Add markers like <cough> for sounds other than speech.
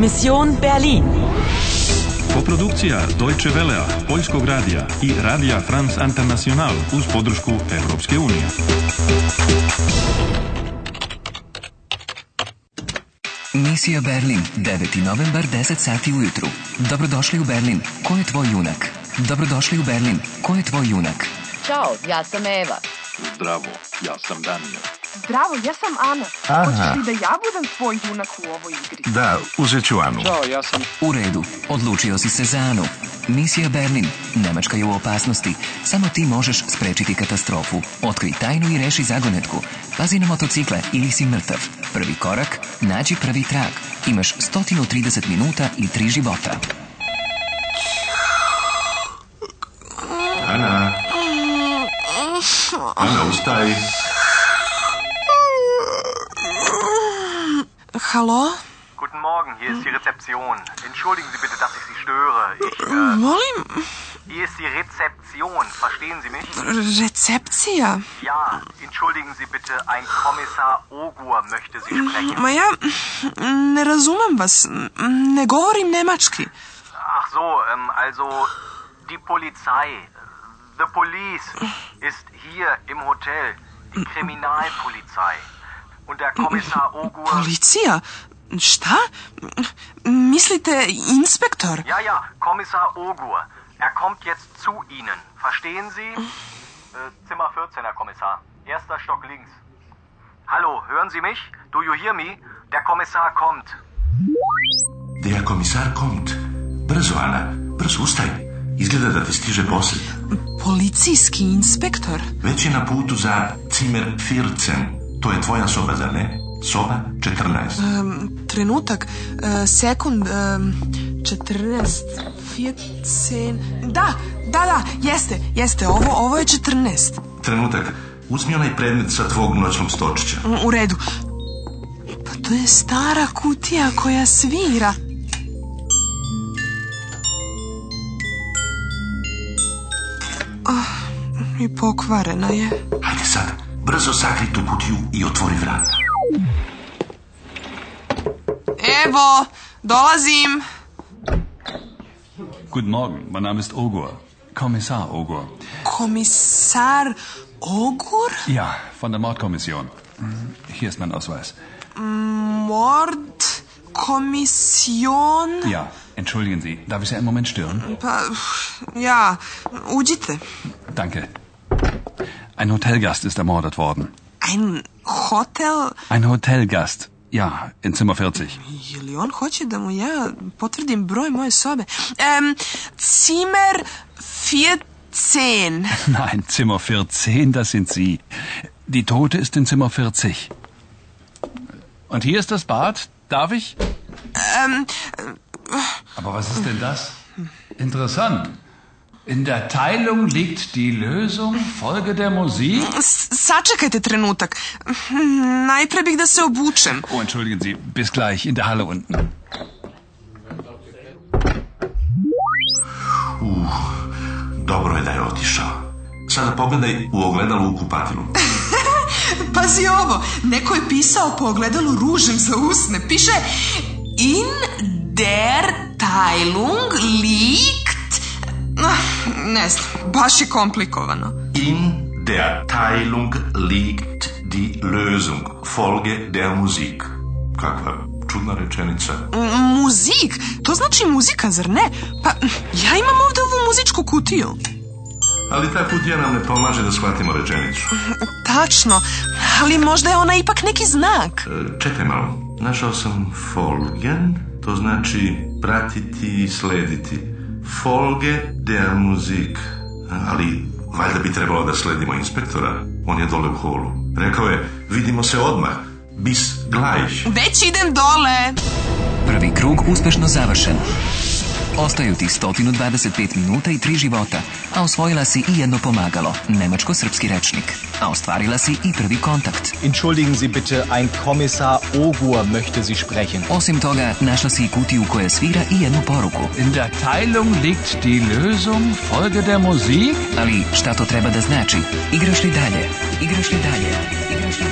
Mission Berlin. Koprodukcija Deutsche Velea, Poljskog radija i Radija France International uz podršku Europske unije. Misija Berlin, 9. novembar, 10 sati ujutru. Dobrodošli u Berlin. Ko je tvoj junak? Dobrodošli u Berlin. Ko je tvoj junak? Ćao, ja sam Eva. Zdravo, ja sam Daniel. Zdravo, ja sam Ana. Aha. Hoćeš li da ja budem tvoj junak u ovoj igri? Da, uzet ću Anu. Ćao, ja sam... U redu, odlučio si se za Anu. Misija Berlin. Nemačka je u opasnosti. Samo ti možeš sprečiti katastrofu. Otkri tajnu i reši zagonetku. Pazi na motocikle ili si mrtav. Prvi korak, nađi prvi trag. Imaš 130 minuta i tri života. Ana. Ana, ustaj. Hallo? Guten Morgen, hier ist die Rezeption. Entschuldigen Sie bitte, dass ich Sie störe. Ich, äh, Molly? Hier ist die Rezeption, verstehen Sie mich? Rezeptia? Ja, entschuldigen Sie bitte, ein Kommissar Ogur möchte Sie sprechen. Naja, ne rozumiem was. Ne govorim nemački. Ach so, ähm, also die Polizei, the police, ist hier im Hotel, die Kriminalpolizei. Policija? Šta? Mislite inspektor? Ja, ja, Kommissar Ogur. Er kommt jetzt zu Ihnen. Verstehen Sie? Äh, Zimmer 14, Herr Kommissar. Erster Stock links. Hallo, hören Sie mich? Do you hear me? Der Kommissar kommt. Der Kommissar kommt. Brzo, Ana. Brzo, ustaj. Izgleda da te stiže posljed. Policijski inspektor? Već je na putu za Zimmer 14. To je tvoja soba, zar ne? Soba 14. Um, trenutak, uh, sekund, um, 14, 15... Da, da, da, jeste, jeste, ovo, ovo je 14. Trenutak, uzmi onaj predmet sa tvog noćnog stočića. U, mm, u redu. Pa to je stara kutija koja svira. Oh, I pokvarena je. Hajde sad, brzo sakri tu kutiju i otvori vrata. Evo, dolazim. Guten Morgen, mein Name ist Ogur. Kommissar Ogur. Kommissar Ogur? Ja, von der Mordkommission. Hier ist mein Ausweis. Mordkommission? Ja, entschuldigen Sie. Darf ich Sie einen Moment stören? Pa, ja, uđite. Danke. Ein Hotelgast ist ermordet worden. Ein Hotel? Ein Hotelgast. Ja, in Zimmer 40. Je li hoće da mu ja potvrdim broj moje sobe? Ähm, Zimmer 14. Nein, Zimmer 14, das sind Sie. Die Tote ist in Zimmer 40. Und hier ist das Bad. Darf ich? Ähm. Äh, Aber was ist denn das? Interessant. In der Teilung liegt die Lösung. Folge der Musik. Sačekajte trenutak. Najpre bih da se obučem. Oh, entschuldigen Sie. Bis gleich in der Halle unten. Uh, dobro je da je otišao. Sada pogledaj u ogledalu u kupatilu. <laughs> Pazi ovo, neko je pisao po ogledalu ružem za usne. Piše in der Teilung liegt... Ah, ne znam, baš je komplikovano. In der Teilung liegt die Lösung, Folge der Musik. Kakva čudna rečenica. Mm, muzik? To znači muzika, zar ne? Pa ja imam ovdje ovu muzičku kutiju. Ali ta kutija nam ne pomaže da shvatimo rečenicu. Tačno, ali možda je ona ipak neki znak. E, čekaj malo, našao sam folgen, to znači pratiti i slediti. Folge der Musik. Ali valjda bi trebalo da sledimo inspektora. On je dole u holu. Rekao je, vidimo se odmah. Bis gleich. Već idem dole. Prvi krug uspešno završen. Ostaju ti 125 minuta i tri života, a osvojila si i jedno pomagalo, nemačko-srpski rečnik. A ostvarila si i prvi kontakt. Entschuldigen Sie bitte, ein Kommissar Ogur möchte Sie sprechen. Osim toga, našla si i kutiju koja svira i jednu poruku. In der Teilung liegt die Lösung, folge der Musik. Ali šta to treba da znači? Igraš li dalje? Igraš li dalje? Igraš li dalje?